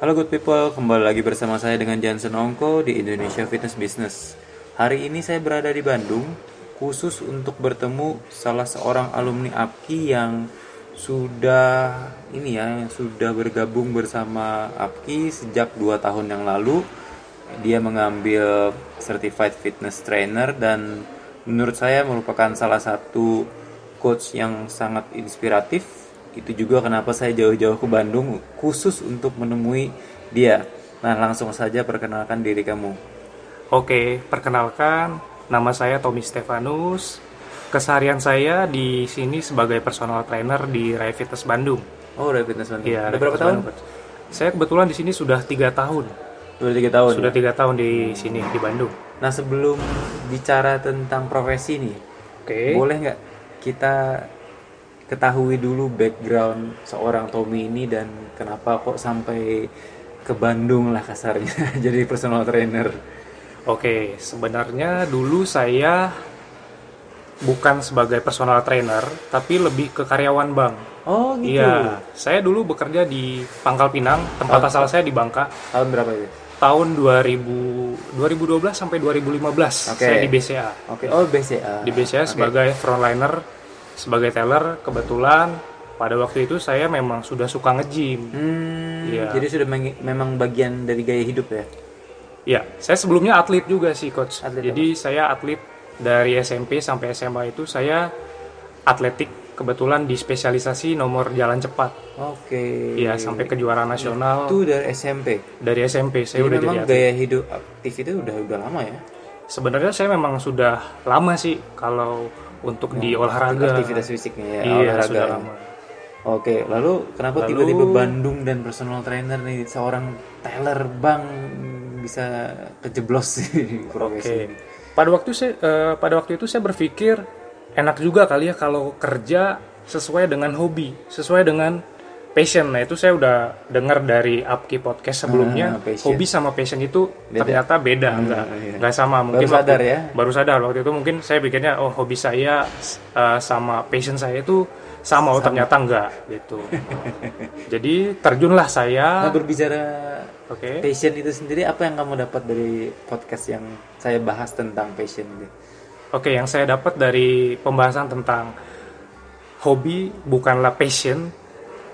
Halo good people, kembali lagi bersama saya dengan Jansen Ongko di Indonesia Fitness Business. Hari ini saya berada di Bandung, khusus untuk bertemu salah seorang alumni APKI yang sudah ini ya, sudah bergabung bersama APKI sejak 2 tahun yang lalu. Dia mengambil Certified Fitness Trainer dan menurut saya merupakan salah satu coach yang sangat inspiratif itu juga kenapa saya jauh-jauh ke Bandung khusus untuk menemui dia. Nah, langsung saja perkenalkan diri kamu. Oke, perkenalkan nama saya Tommy Stefanus. Keseharian saya di sini sebagai personal trainer di Rai Fitness Bandung. Oh, udah fitness Bandung. Iya, Rai berapa tahun? Bandung. Saya kebetulan di sini sudah tiga tahun. Sudah tiga tahun. Sudah ya? tiga tahun di sini di Bandung. Nah, sebelum bicara tentang profesi nih, Oke. boleh nggak kita ketahui dulu background seorang Tommy ini dan kenapa kok sampai ke Bandung lah kasarnya jadi personal trainer. Oke, sebenarnya dulu saya bukan sebagai personal trainer, tapi lebih ke karyawan bank. Oh gitu. Iya, saya dulu bekerja di Pangkal Pinang, tempat Oh. asal saya di Bangka. Tahun berapa itu? tahun 2000 2012 sampai 2015 Oke. saya di BCA Oke, oh BCA. di BCA Oke. sebagai frontliner sebagai teller kebetulan pada waktu itu saya memang sudah suka nge-gym Hmm, Iya. Jadi sudah memang bagian dari gaya hidup ya. ya saya sebelumnya atlet juga sih coach Atlet jadi saya atlet dari SMP sampai SMA itu saya atletik kebetulan di spesialisasi nomor jalan cepat Oke. Iya sampai kejuaraan nasional Itu dari SMP. dari SMP Jadi saya udah memang jadi atlet. gaya hidup aktif itu udah udah lama ya. Sebenarnya saya memang sudah lama sih kalau untuk di olahraga. Aktivitas fisiknya ya. Iya, olahraga sudah ya. lama. Oke, lalu kenapa tiba-tiba Bandung dan personal trainer nih seorang teller bank bisa kejeblos di profesi Oke. Pada waktu saya eh, pada waktu itu saya berpikir enak juga kali ya kalau kerja sesuai dengan hobi, sesuai dengan passion. Nah, itu saya udah dengar dari Upki podcast sebelumnya. Ah, passion. hobi sama passion itu Beda. ternyata beda, enggak iya. enggak sama. Mungkin Baru sadar waktu- ya? Baru sadar waktu itu mungkin saya pikirnya oh hobi saya eh, sama passion saya itu sama, oh ternyata enggak gitu. Jadi terjunlah saya. Nah, berbicara Oke. passion itu sendiri apa yang kamu dapat dari podcast yang saya bahas tentang passion ini? Oke, yang saya dapat dari pembahasan tentang hobi bukanlah passion,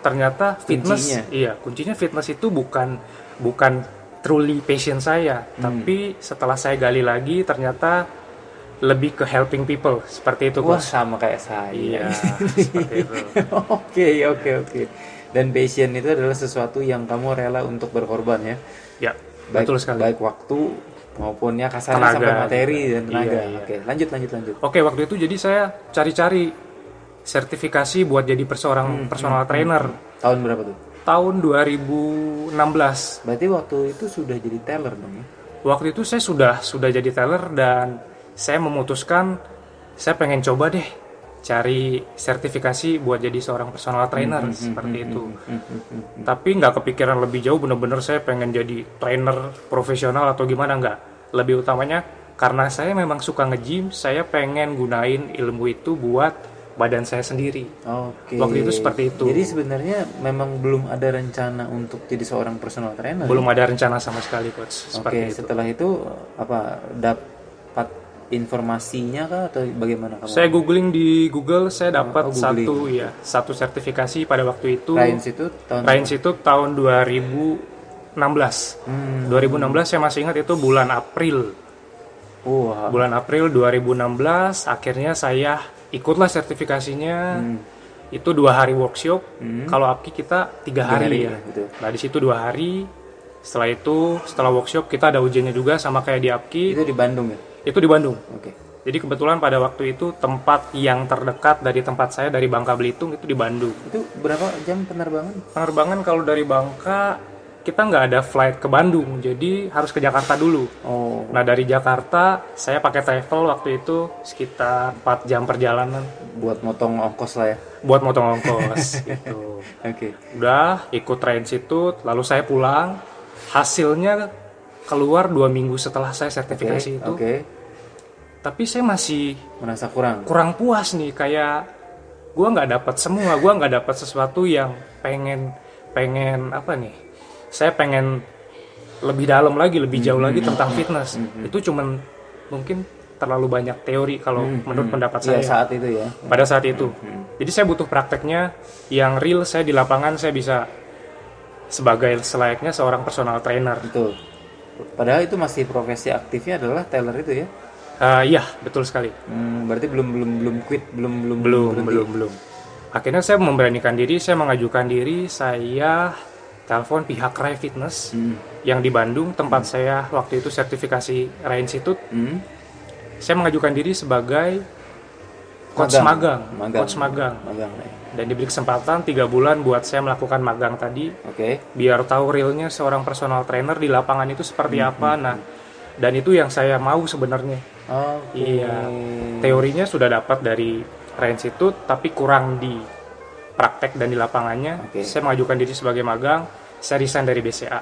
ternyata fitness, Kuncinya. iya kuncinya fitness itu bukan bukan truly passion saya, Hmm. tapi setelah saya gali lagi ternyata lebih ke helping people seperti itu, Wah, Coach. sama kayak saya. Iya, seperti itu. Oke, oke, oke. Dan passion itu adalah sesuatu yang kamu rela untuk berkorban ya. Ya, Baik, betul sekali. Baik waktu maupun ya kasarnya Tenaga sampai materi dan tenaga. Iya, iya. Oke, lanjut lanjut lanjut. Oke, waktu itu jadi saya cari-cari sertifikasi buat jadi Hmm, seorang personal trainer Tahun berapa tuh? tahun 2016. Berarti waktu itu sudah jadi teller dong ya? Waktu itu saya sudah sudah jadi teller dan saya memutuskan saya pengen coba deh cari sertifikasi buat jadi seorang personal trainer seperti itu. Tapi nggak kepikiran lebih jauh bener-bener saya pengen jadi trainer profesional atau gimana nggak. Lebih utamanya karena saya memang suka nge-gym, saya pengen gunain ilmu itu buat badan saya sendiri. Oke. Waktu itu seperti itu. Jadi sebenarnya memang belum ada rencana untuk jadi seorang personal trainer. Belum ada rencana sama sekali coach Oke, seperti itu. setelah itu apa dapat informasinya kah atau bagaimana kamu? Saya googling di Google, saya dapat oh, googling. satu ya, satu sertifikasi pada waktu itu. Ryan itu tahun Rhines itu tahun 2016. Hmm. 2016 saya masih ingat itu bulan April. Wah. Bulan April 2016 akhirnya saya ikutlah sertifikasinya. Hmm. Itu dua hari workshop. Kalau APKI kita tiga hari, hari ya. ya, betul. Nah di situ dua hari. Setelah itu setelah workshop kita ada ujiannya juga sama kayak di APKI. Itu di Bandung ya? Itu di Bandung. Oke. Jadi kebetulan pada waktu itu tempat yang terdekat dari tempat saya dari Bangka Belitung itu di Bandung. Itu berapa jam penerbangan? Penerbangan kalau dari Bangka kita nggak ada flight ke Bandung, jadi harus ke Jakarta dulu. Oh, Nah dari Jakarta saya pakai travel waktu itu sekitar 4 jam perjalanan buat motong ongkos lah ya. buat motong ongkos gitu. Oke. Udah ikut transit lalu saya pulang. Hasilnya keluar dua minggu setelah saya sertifikasi itu. Oke. Tapi saya masih Merasa kurang. kurang puas nih kayak gua nggak dapat semua gua nggak dapat sesuatu yang pengen pengen apa nih saya pengen lebih dalam lagi, lebih jauh lagi Hmm. tentang fitness. Itu cuman mungkin terlalu banyak teori kalau menurut pendapat Iya, saya saat itu ya. pada saat itu. Jadi saya butuh prakteknya yang real. Saya di lapangan saya bisa sebagai selayaknya seorang personal trainer. Betul. Padahal itu masih profesi aktifnya adalah teller itu ya. Eh, Iya, betul sekali. Hmm, berarti belum belum belum quit, belum belum belum berhenti. belum belum akhirnya saya memberanikan diri saya mengajukan diri saya telepon pihak Rai Fitness Hmm. yang di Bandung tempat saya waktu itu sertifikasi Rai Institute Hmm. saya mengajukan diri sebagai coach magang, Magang. coach magang Magang. ya. dan diberi kesempatan tiga bulan buat saya melakukan magang tadi Oke. biar tahu realnya seorang personal trainer di lapangan itu seperti Hmm, apa nah dan itu yang saya mau sebenarnya Oke. Iya. teorinya sudah dapat dari Rai Institute tapi kurang di praktek dan di lapangannya Oke. saya mengajukan diri sebagai magang saya resign dari BCA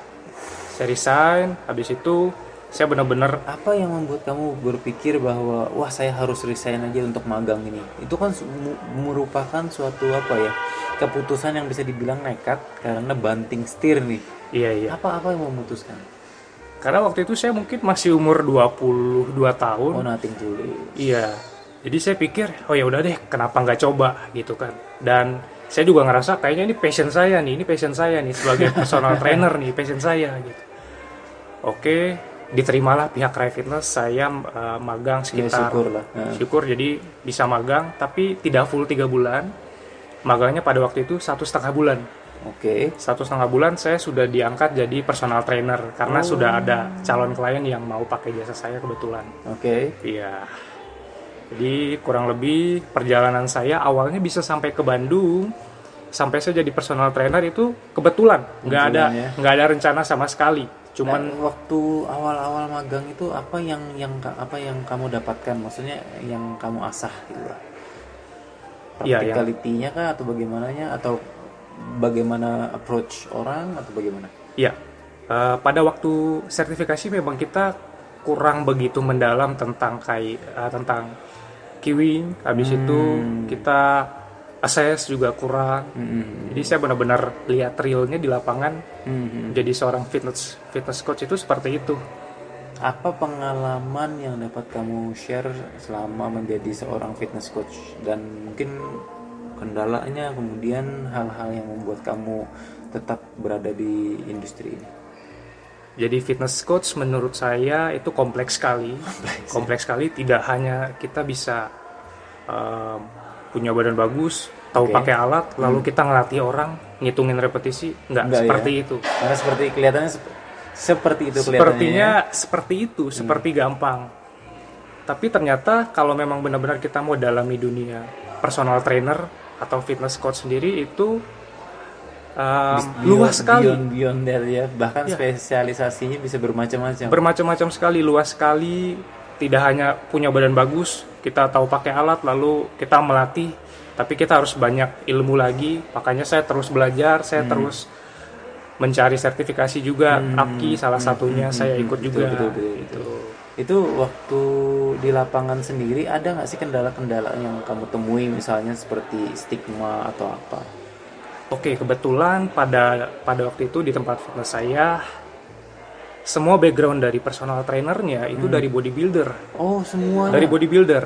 saya resign habis itu saya benar-benar Apa yang membuat kamu berpikir bahwa wah saya harus resign aja untuk magang ini? Itu kan merupakan suatu apa ya? Keputusan yang bisa dibilang nekat karena banting setir nih. iya iya Apa apa yang memutuskan? karena waktu itu saya mungkin masih umur 22 tahun Oh nothing tulus. Iya. Jadi saya pikir, oh ya udah deh, kenapa nggak coba gitu kan. Dan saya juga ngerasa kayaknya ini passion saya nih, ini passion saya nih sebagai personal trainer nih, passion saya gitu. Oke, diterimalah pihak Rai Fitness, saya eh, magang Ya sekitar syukur lah. Nah, syukur jadi bisa magang, tapi tidak full tiga bulan. Magangnya pada waktu itu satu setengah bulan. Oke. Satu setengah bulan saya sudah diangkat jadi personal trainer karena sudah ada calon klien yang mau pakai jasa saya kebetulan. Oke. Iya. Jadi kurang lebih perjalanan saya awalnya bisa sampai ke Bandung, sampai saya jadi personal trainer itu kebetulan, nggak ada ya. nggak ada rencana sama sekali. Cuman Nah, waktu awal-awal magang itu apa yang yang apa yang kamu dapatkan? Maksudnya yang kamu asah gitu lah. Iya, yang- Practicality-nya kah atau bagaimananya atau bagaimana approach orang atau bagaimana? ya eh, pada waktu sertifikasi memang kita kurang begitu mendalam tentang kai eh, tentang kiwing. Habis itu kita assess juga kurang. Hmm. Jadi saya benar-benar lihat realnya di lapangan. Hmm. Jadi seorang fitness fitness coach itu seperti itu. Apa pengalaman yang dapat kamu share selama menjadi seorang fitness coach dan mungkin kendalanya kemudian hal-hal yang membuat kamu tetap berada di industri ini? Jadi fitness coach menurut saya itu kompleks sekali. Kompleks, sekali tidak hanya kita bisa um, punya badan bagus, tahu Oke. pakai alat, lalu kita ngelatih orang, ngitungin repetisi, nggak Enggak seperti ya? itu. Karena seperti kelihatannya sep- seperti itu kelihatannya. Sepertinya ya. seperti itu, seperti gampang. Tapi ternyata kalau memang benar-benar kita mau dalami dunia personal trainer atau fitness coach sendiri itu um, Beyond- luas sekali. Beyond, beyond that ya. Bahkan Ya. spesialisasinya bisa bermacam-macam. bermacam-macam sekali luas sekali tidak hanya punya badan bagus kita tahu pakai alat lalu kita melatih tapi kita harus banyak ilmu lagi makanya saya terus belajar saya terus mencari sertifikasi juga APKI salah satunya saya ikut Betul, juga betul, betul, Gitu. itu waktu di lapangan sendiri ada nggak sih kendala-kendala yang kamu temui misalnya seperti stigma atau apa? Oke kebetulan pada pada waktu itu di tempat fitness saya semua background dari personal trainernya itu dari bodybuilder Oh semuanya. dari bodybuilder.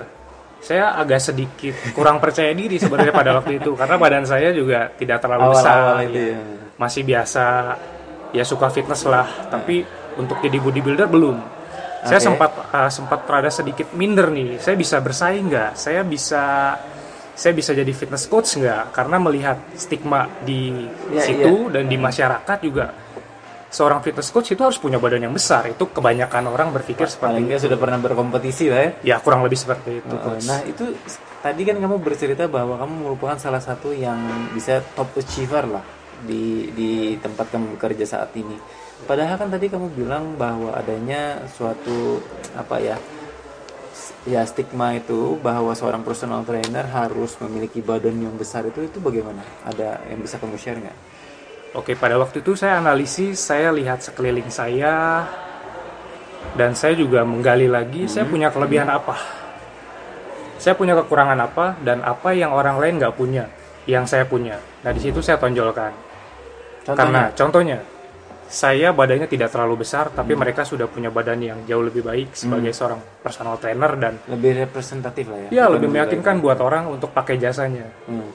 Saya agak sedikit kurang percaya diri sebenarnya pada waktu itu karena badan saya juga tidak terlalu besar, awal-awal itu ya. ya. masih biasa, ya suka fitness lah. Tapi untuk jadi bodybuilder belum. Saya Oke. sempat uh, sempat rada sedikit minder nih. Saya bisa bersaing nggak? Saya bisa saya bisa jadi fitness coach nggak? Karena melihat stigma di Ya, situ dan di masyarakat juga seorang fitness coach itu harus punya badan yang besar. Itu kebanyakan orang berpikir seperti Paling nggak sudah pernah berkompetisi lah ya. ya kurang lebih seperti itu Uh, coach. Nah itu tadi kan kamu bercerita bahwa kamu merupakan salah satu yang bisa top achiever lah di di tempat kamu bekerja saat ini. Padahal kan tadi kamu bilang bahwa adanya suatu apa ya ya stigma itu bahwa seorang personal trainer harus memiliki badan yang besar itu itu bagaimana? Ada yang bisa kamu share nggak? Oke, pada waktu itu saya analisis, saya lihat sekeliling saya, dan saya juga menggali lagi, saya punya kelebihan apa, saya punya kekurangan apa, dan apa yang orang lain nggak punya, yang saya punya. Nah di situ saya tonjolkan. Karena contohnya, saya badannya tidak terlalu besar tapi Hmm. mereka sudah punya badan yang jauh lebih baik sebagai seorang personal trainer dan Lebih representatif lah ya. ya lebih meyakinkan buat orang untuk pakai jasanya Hmm.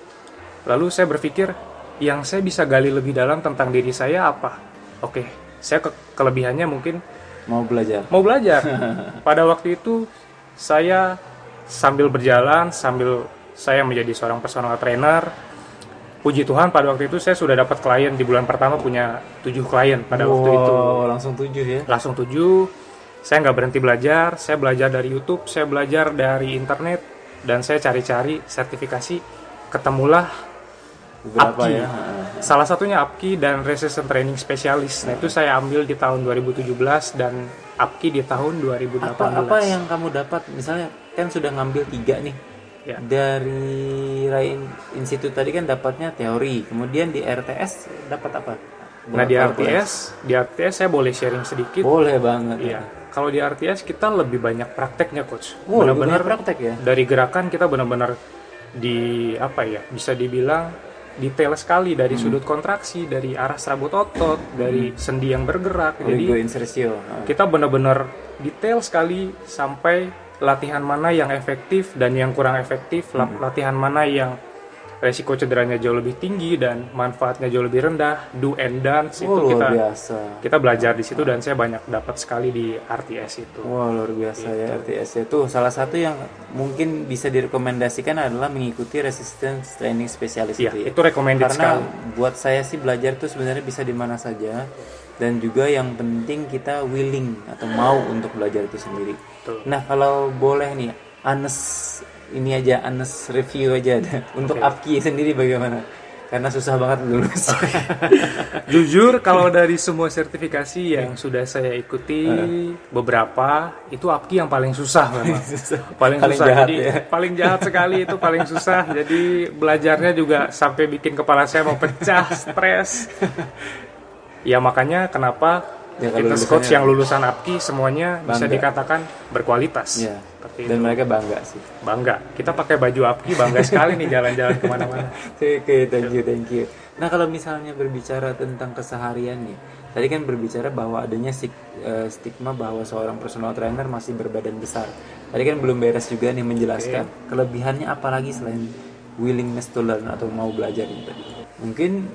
lalu saya berpikir yang saya bisa gali lebih dalam tentang diri saya apa oke saya ke- kelebihannya mungkin Mau belajar. mau belajar pada waktu itu saya sambil berjalan sambil saya menjadi seorang personal trainer puji Tuhan pada waktu itu saya sudah dapat klien di bulan pertama punya tujuh klien pada waktu itu Wow, langsung tujuh ya. langsung tujuh saya nggak berhenti belajar saya belajar dari YouTube saya belajar dari internet dan saya cari-cari sertifikasi ketemulah Beberapa APKI. ya. Salah satunya APKI dan Resistance Training Specialist nah itu saya ambil di tahun 2017 dan APKI di tahun 2018 Apa apa yang kamu dapat misalnya kan sudah ngambil tiga nih. Ya. Dari Rai Institute tadi kan dapatnya teori, kemudian di RTS dapat apa? nah di Buat RTS di RTS saya boleh sharing sedikit Boleh banget. Iya. Kalau di RTS kita lebih banyak prakteknya coach. Oh, lebih Benar-benar praktek ya. dari gerakan kita benar-benar di apa ya bisa dibilang detail sekali dari Hmm. sudut kontraksi, dari arah serabut otot, dari sendi yang bergerak. Jadi kita benar-benar detail sekali sampai latihan mana yang efektif dan yang kurang efektif, Hmm. latihan mana yang resiko cederanya jauh lebih tinggi dan manfaatnya jauh lebih rendah, do and dance Oh, itu kita biasa. kita belajar di situ dan saya banyak dapat sekali di RTS itu. Wah luar biasa Gitu. ya RTS itu salah satu yang mungkin bisa direkomendasikan adalah mengikuti resistance training spesialis Iya, itu ya. itu recommended Karena sekali. buat saya sih belajar tuh sebenarnya bisa di mana saja dan juga yang penting kita willing atau mau untuk belajar itu sendiri. Betul. Nah kalau boleh nih Anes ini aja Anes review aja deh. untuk Oke. APKI sendiri bagaimana? Karena susah banget lulus. Jujur kalau dari semua sertifikasi yang sudah saya ikuti beberapa itu APKI yang paling susah memang. paling, Paling susah. jahat jadi ya. paling jahat sekali itu paling susah. Jadi belajarnya juga sampai bikin kepala saya mau pecah, stres. Ya makanya kenapa Ya, lulusannya- coach yang lulusan APKI semuanya bisa Bangga. dikatakan berkualitas. ya. Seperti Dan itu. mereka bangga sih. Bangga. Kita pakai baju APKI bangga sekali nih jalan-jalan ke mana-mana. Oke, thank you, thank you. Nah, kalau misalnya berbicara tentang keseharian nih, tadi kan berbicara bahwa adanya eh, stigma bahwa seorang personal trainer masih berbadan besar. Tadi kan belum beres juga nih menjelaskan kelebihannya apalagi selain willingness to learn atau mau belajar itu. Mungkin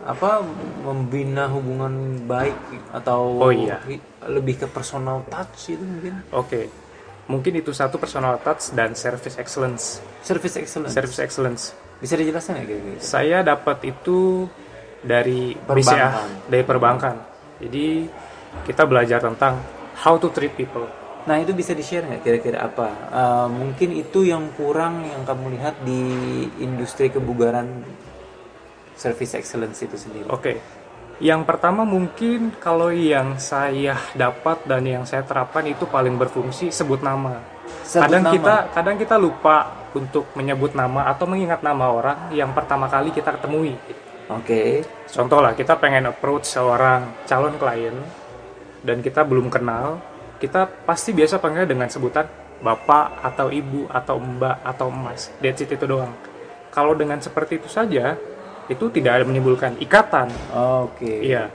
apa membina hubungan baik atau Oh, iya. lebih ke personal touch itu mungkin Oke. Mungkin itu satu personal touch dan service excellence. service excellence Service excellence. bisa dijelaskan nggak kira-kira Saya dapat itu dari Perbankan. BCA, dari perbankan. Jadi kita belajar tentang how to treat people. Nah itu bisa di share nggak kira-kira apa? Eh, mungkin itu yang kurang yang kamu lihat di industri kebugaran service excellence itu sendiri. Oke. Yang pertama mungkin kalau yang saya dapat dan yang saya terapkan itu paling berfungsi sebut nama. Sebut kadang nama. kita kadang kita lupa untuk menyebut nama atau mengingat nama orang yang pertama kali kita ketemui. Oke. Contoh lah, kita pengen approach seorang calon klien dan kita belum kenal, kita pasti biasa panggil dengan sebutan bapak atau ibu atau mbak atau emas. That's it itu doang. Kalau dengan seperti itu saja, itu tidak ada menimbulkan ikatan. Oke. Iya.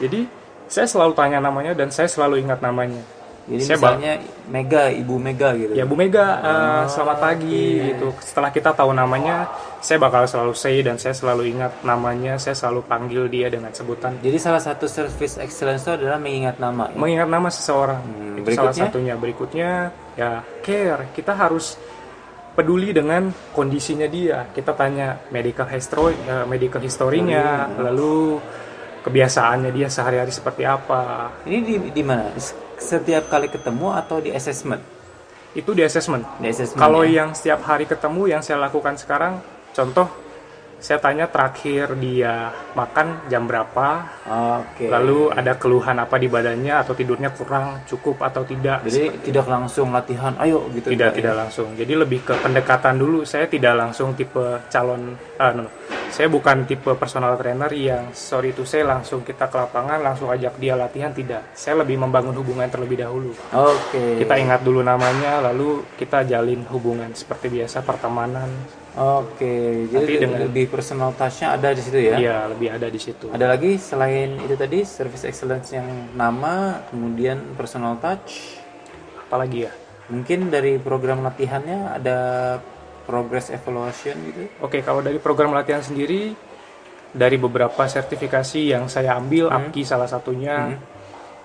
Jadi saya selalu tanya namanya dan saya selalu ingat namanya. Jadi Saya misalnya Mega, Ibu Mega gitu. Ya Bu Mega, eh, selamat pagi gitu. Setelah kita tahu namanya, saya bakal selalu say dan saya selalu ingat namanya. Saya selalu panggil dia dengan sebutan Jadi salah satu service excellence itu adalah mengingat nama. Ya? mengingat nama seseorang Hmm, itu salah berikutnya? satunya berikutnya ya care kita harus peduli dengan kondisinya dia kita tanya medical history eh, medical historinya Hmm. lalu kebiasaannya dia sehari-hari seperti apa Ini di, di mana? Setiap kali ketemu atau di assessment? itu di assessment Di assessment. kalau ya? yang setiap hari ketemu yang saya lakukan sekarang contoh saya tanya terakhir dia makan jam berapa Oke. lalu ada keluhan apa di badannya atau tidurnya kurang cukup atau tidak Jadi tidak langsung latihan, ayo gitu. tidak ya? tidak langsung jadi lebih ke pendekatan dulu saya tidak langsung tipe calon ah, no, no. saya bukan tipe personal trainer yang sorry itu saya langsung kita ke lapangan langsung ajak dia latihan tidak saya lebih membangun hubungan terlebih dahulu Oke. kita ingat dulu namanya lalu kita jalin hubungan seperti biasa pertemanan Oke, jadi Tapi dengan- lebih personal touch-nya ada di situ ya? Iya, lebih ada di situ. Ada lagi selain itu tadi service excellence yang nama, kemudian personal touch, Apalagi ya? mungkin dari program latihannya ada progress evaluation gitu? Oke, kalau dari program latihan sendiri, dari beberapa sertifikasi yang saya ambil, APKI salah satunya,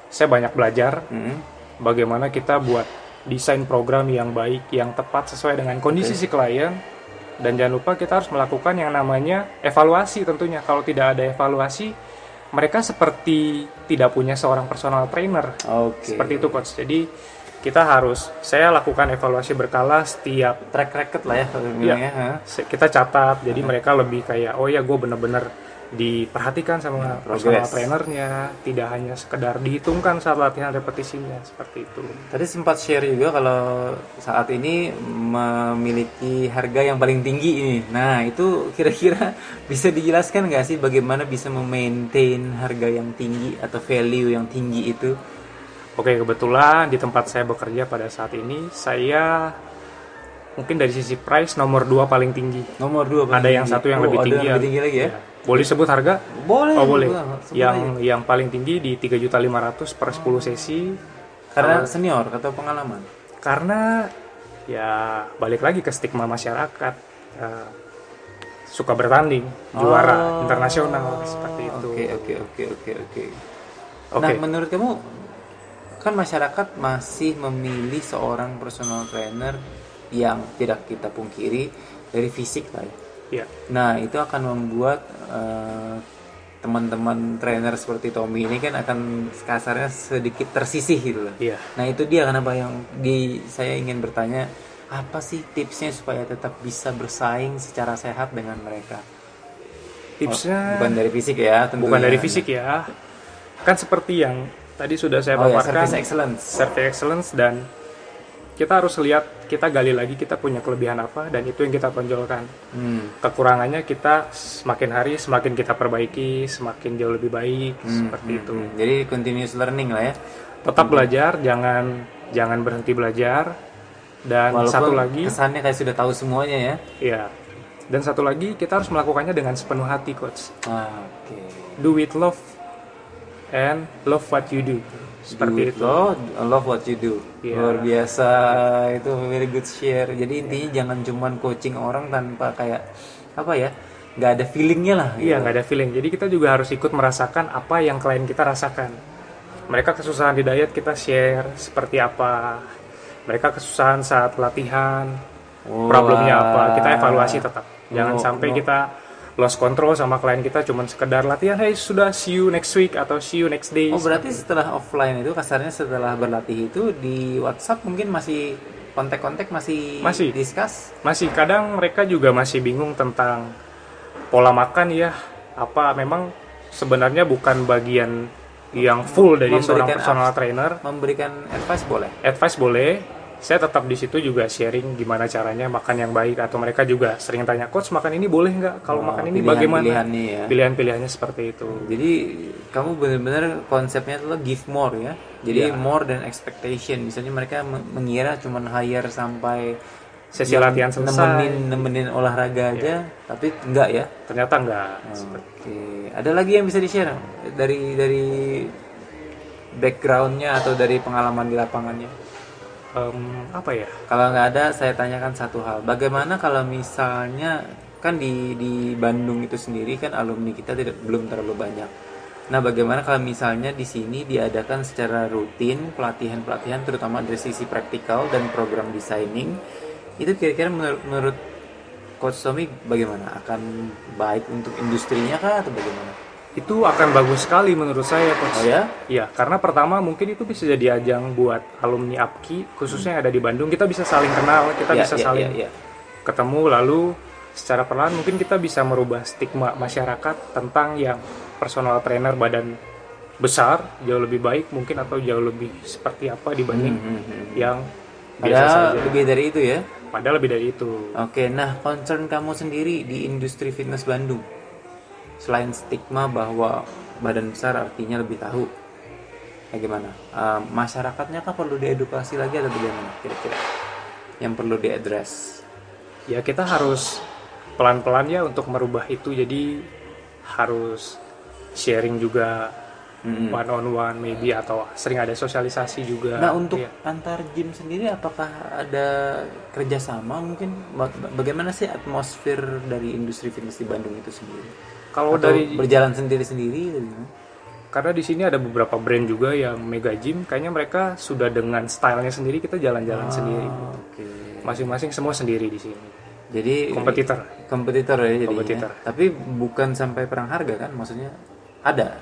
saya banyak belajar Hmm. bagaimana kita buat desain program yang baik, yang tepat sesuai dengan kondisi si klien. Dan jangan lupa kita harus melakukan yang namanya evaluasi tentunya. Kalau tidak ada evaluasi, mereka seperti tidak punya seorang personal trainer. Oke. Seperti itu coach. Jadi kita harus, saya lakukan evaluasi berkala setiap Track record lah ya se- kita catat jadi mereka lebih kayak oh ya gue bener-bener diperhatikan sama personal progress. trainernya tidak hanya sekedar dihitungkan saat latihan repetisinya seperti itu Tadi sempat share juga kalau saat ini memiliki harga yang paling tinggi ini. Nah itu kira-kira bisa dijelaskan nggak sih bagaimana bisa memaintain harga yang tinggi atau value yang tinggi itu? oke kebetulan di tempat saya bekerja pada saat ini saya mungkin dari sisi price nomor dua paling tinggi Nomor dua ada yang satu yang Oh, lebih ada tinggi yang lebih tinggi lagi ya? Boleh sebut harga Boleh. oh boleh yang aja. yang paling tinggi di 3.500 per 10 sesi karena senior atau pengalaman. karena ya balik lagi ke stigma masyarakat eh, suka bertanding juara Oh. internasional seperti itu Oke oke oke oke oke. Oke. Nah menurut kamu kan masyarakat masih memilih seorang personal trainer yang tidak kita pungkiri dari fisik lah ya. Ya Nah itu akan membuat eh, teman-teman trainer seperti Tommy ini kan akan kasarnya sedikit tersisih gitu loh. iya Nah itu dia kenapa yang di saya ingin bertanya apa sih tipsnya supaya tetap bisa bersaing secara sehat dengan mereka? tipsnya Bukan dari fisik ya, tentunya. bukan dari fisik ya kan seperti yang tadi sudah saya Oh ya, paparkan service excellence. service excellence dan kita harus lihat kita gali lagi kita punya kelebihan apa dan itu yang kita tonjolkan Hmm. kekurangannya kita semakin hari semakin kita perbaiki semakin jauh lebih baik seperti itu Hmm, Jadi continuous learning lah ya. tetap belajar jangan jangan berhenti belajar dan Walaupun satu lagi kesannya kayak sudah tahu semuanya ya. ya dan satu lagi kita harus melakukannya dengan sepenuh hati coach Ah, Oke. do with love and love what you do seperti Do it itu lo, love what you do. Iya. Luar biasa, itu very good share. Jadi intinya jangan cuman coaching orang tanpa kayak apa ya, nggak ada feelingnya lah. iya gitu. nggak ada feeling jadi kita juga harus ikut merasakan apa yang klien kita rasakan mereka kesusahan di diet kita share seperti apa mereka kesusahan saat latihan Wah. problemnya apa kita evaluasi tetap jangan Oh, sampai oh. kita lost control sama klien kita cuman sekedar latihan hey sudah see you next week atau see you next day Oh berarti setelah offline itu kasarnya setelah berlatih itu di WhatsApp mungkin masih kontak-kontak masih Masih. discuss. masih kadang mereka juga masih bingung tentang pola makan ya apa memang sebenarnya bukan bagian yang full dari seorang personal trainer Memberikan advice boleh. advice boleh saya tetap di situ juga sharing gimana caranya makan yang baik atau mereka juga sering tanya coach makan ini boleh nggak kalau Oh, makan ini pilihan- bagaimana pilihannya ya. pilihan-pilihannya seperti itu Jadi kamu benar-benar konsepnya adalah give more ya. Jadi Iya. more than expectation. Misalnya mereka men- mengira cuman hire sampai sesi latihan selesai nemenin nemenin olahraga aja, tapi enggak ya. ternyata enggak Oke, ada lagi yang bisa di share dari dari backgroundnya atau dari pengalaman di lapangannya? Em, apa ya Kalau nggak ada, saya tanyakan satu hal. Bagaimana kalau misalnya kan di di Bandung itu sendiri kan alumni kita tidak belum terlalu banyak. Nah, bagaimana kalau misalnya di sini diadakan secara rutin pelatihan-pelatihan terutama dari sisi praktikal dan program designing itu kira-kira menurut, menurut Coach Tommy bagaimana? Akan baik untuk industrinya kah atau bagaimana? Itu akan bagus sekali menurut saya coach Oh ya? Iya, karena pertama mungkin itu bisa jadi ajang buat alumni APKI, khususnya yang ada di Bandung. Kita bisa saling kenal, kita Ya, bisa ya, saling ya, ya. ketemu, lalu secara perlahan mungkin kita bisa merubah stigma masyarakat tentang yang personal trainer badan besar jauh lebih baik mungkin atau jauh lebih seperti apa dibanding Hmm, hmm, hmm. yang biasa Padahal saja. lebih dari itu ya. Padahal lebih dari itu. Oke, nah concern kamu sendiri di industri fitness Bandung, selain stigma bahwa badan besar artinya lebih tahu, bagaimana? Eh, masyarakatnya kah perlu diedukasi lagi atau bagaimana kira-kira? Yang perlu diadres? Ya kita harus pelan-pelan ya untuk merubah itu jadi harus sharing juga Mm-mm. one on one maybe atau sering ada sosialisasi juga Nah untuk Iya. antar gym sendiri apakah ada kerjasama mungkin Ba- bagaimana sih atmosfer dari industri fitness di Bandung itu sendiri? Kalau Atau dari berjalan sendiri-sendiri? karena di sini ada beberapa brand juga yang mega gym kayaknya mereka sudah dengan stylenya sendiri kita jalan-jalan sendiri Ah, Oke. masing-masing semua sendiri di sini Jadi kompetitor kompetitor ya jadinya. Kompetitor. Tapi bukan sampai perang harga kan? Maksudnya ada.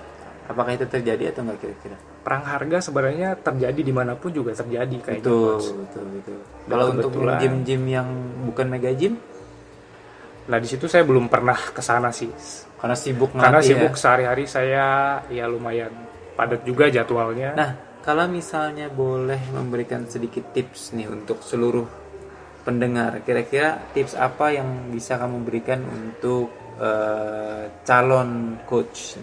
Apakah itu terjadi atau enggak kira-kira? perang harga sebenarnya terjadi di mana pun juga terjadi kayaknya Betul, Coach. betul, betul. Kalau untuk gym-gym yang bukan mega gym, nah di situ saya belum pernah ke sana sih karena sibuk karena ngelatih ya. sibuk sehari-hari saya ya lumayan padat juga jadwalnya Nah, kalau misalnya boleh memberikan sedikit tips nih untuk seluruh pendengar, kira-kira tips apa yang bisa kamu berikan untuk eh, calon coach?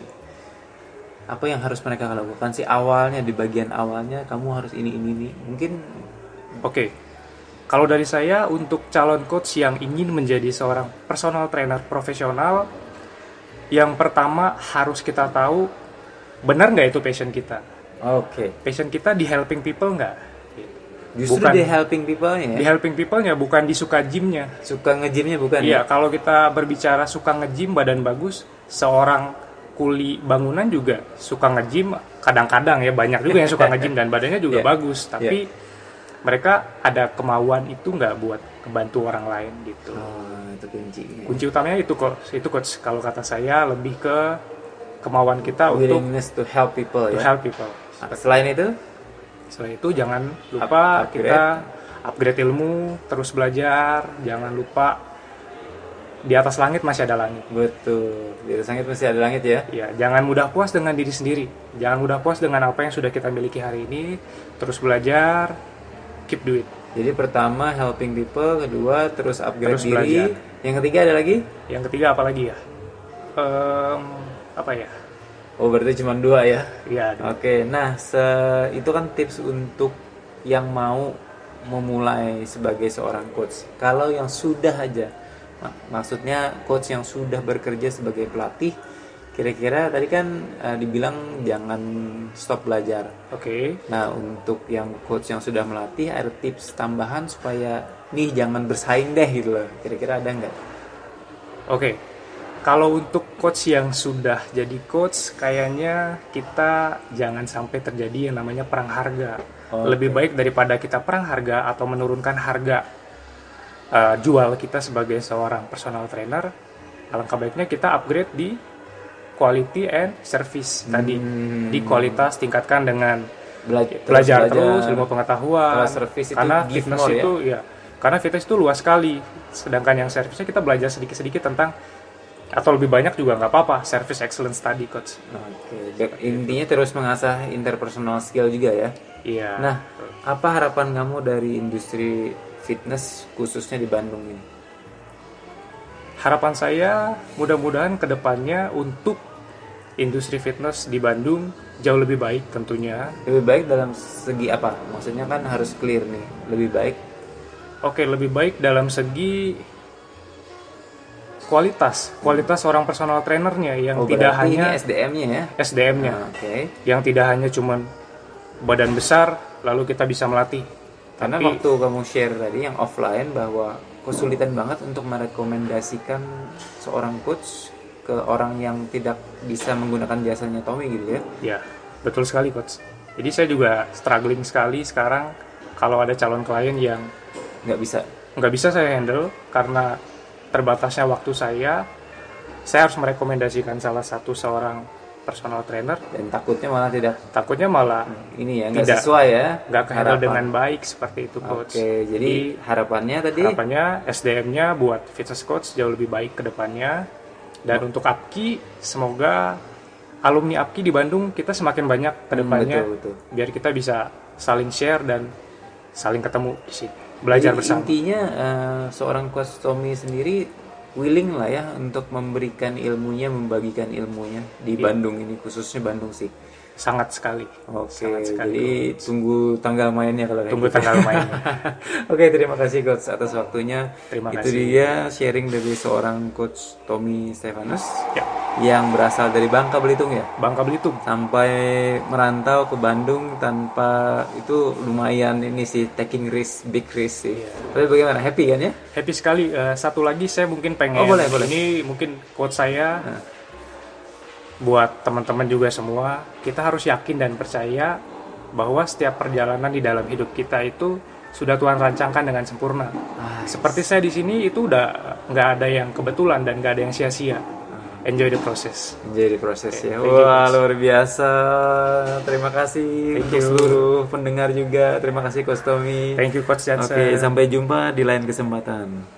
Apa yang harus mereka lakukan sih awalnya di bagian awalnya kamu harus ini ini ini. Mungkin Oke, kalau dari saya untuk calon coach yang ingin menjadi seorang personal trainer profesional, yang pertama harus kita tahu benar nggak itu passion kita. oke. Passion kita di helping people nggak? Justru Bukan. di helping people-nya Di ya. helping people-nya bukan di suka gymnya. Suka nge-gymnya bukan Iya, ya? kalau kita berbicara suka nge-gym badan bagus, seorang kuli bangunan juga suka nge-gym kadang-kadang ya banyak juga yang suka nge-gym dan badannya juga Iya. bagus, tapi mereka ada kemauan itu nggak buat membantu orang lain gitu. Oh, itu kuncinya. Kunci utamanya itu kok itu coach kalau kata saya lebih ke kemauan kita untuk to help people to ya. help people. Nah, Selain itu, Selain itu jangan lupa Up- upgrade. kita upgrade ilmu, terus belajar, jangan lupa di atas langit masih ada langit. betul. Di atas langit masih ada langit ya. Ya, jangan mudah puas dengan diri sendiri. Jangan mudah puas dengan apa yang sudah kita miliki hari ini. Terus belajar, keep do it. Jadi pertama helping people, kedua terus upgrade Terus diri, belajar. yang ketiga ada lagi? Yang ketiga apa lagi ya? Em, apa ya? Oh berarti cuma dua ya? Ya, Oke, nah se- itu kan tips untuk yang mau memulai sebagai seorang coach. Kalau yang sudah aja, mak- maksudnya coach yang sudah bekerja sebagai pelatih, kira-kira tadi kan eh, dibilang jangan stop belajar. oke. Nah, untuk yang coach yang sudah melatih, ada tips tambahan supaya nih jangan bersaing deh gitu loh. Kira-kira ada nggak? Oke. Kalau untuk coach yang sudah jadi coach, kayaknya kita jangan sampai terjadi yang namanya perang harga. Oke. Lebih baik daripada kita perang harga atau menurunkan harga uh, jual kita sebagai seorang personal trainer, alangkah baiknya kita upgrade di quality and service tadi. Hmm. Di kualitas tingkatkan dengan Belajar, belajar terus ilmu pengetahuan. Kalau service itu karena give fitness more ya? itu ya. Karena fitness itu luas sekali. Sedangkan yang servisnya kita belajar sedikit-sedikit tentang atau lebih banyak juga nggak apa-apa service excellence tadi coach. Oke, intinya terus mengasah interpersonal skill juga ya. Iya. Nah, apa harapan kamu dari industri fitness khususnya di Bandung ini? harapan saya mudah-mudahan ke depannya untuk industri fitness di Bandung jauh lebih baik tentunya. Lebih baik dalam segi apa? Maksudnya kan harus clear nih. Lebih baik. Oke, lebih baik dalam segi kualitas, kualitas seorang personal trainernya yang Oh, tidak hanya SDM-nya ya. SDM-nya. Nah, Oke. yang tidak hanya cuman badan besar lalu kita bisa melatih Karena Tapi- waktu kamu share tadi yang offline bahwa kesulitan banget untuk merekomendasikan seorang coach ke orang yang tidak bisa menggunakan jasanya Tommy gitu ya. ya betul sekali coach jadi saya juga struggling sekali sekarang kalau ada calon klien yang Nggak bisa. nggak bisa saya handle karena terbatasnya waktu saya saya harus merekomendasikan salah satu seorang personal trainer Dan takutnya malah tidak takutnya malah ini ya nggak sesuai ya. nggak kehandle harapan. dengan baik seperti itu coach Oke, jadi harapannya tadi harapannya SDM-nya buat fitness coach jauh lebih baik ke depannya. Dan untuk APKI, semoga alumni APKI di Bandung kita semakin banyak ke Hmm, depannya. betul, betul. Biar kita bisa saling share dan saling ketemu di sini. Belajar Jadi bersama. Intinya eh, seorang Tommy sendiri willing lah ya untuk memberikan ilmunya, membagikan ilmunya di Iya. Bandung ini khususnya Bandung sih. Sangat sekali. Oke, Sangat sekali. jadi tunggu tanggal mainnya kalau Tunggu gitu. tanggal mainnya. Oke, terima kasih coach atas waktunya. Terima Itu kasih. dia sharing dari seorang coach Tommy Stefanus Ya, yang berasal dari Bangka Belitung ya. Bangka Belitung. Sampai merantau ke Bandung tanpa itu lumayan ini sih taking risk, big risk sih. Iya. Tapi bagaimana? Happy kan ya? Happy sekali. Eh, satu lagi saya mungkin pengen. Oh, boleh, boleh. Ini mungkin quote saya buat teman-teman juga semua. Kita harus yakin dan percaya bahwa setiap perjalanan di dalam hidup kita itu sudah Tuhan rancangkan dengan sempurna. Seperti saya di sini itu udah nggak ada yang kebetulan dan nggak ada yang sia-sia. Enjoy the process. Jadi proses ya. thank you, Wah, Coach. luar biasa. Terima kasih Thank untuk you. seluruh pendengar juga. Terima kasih Coach Tommy. Thank you Coach Jansen. Oke, sampai jumpa di lain kesempatan.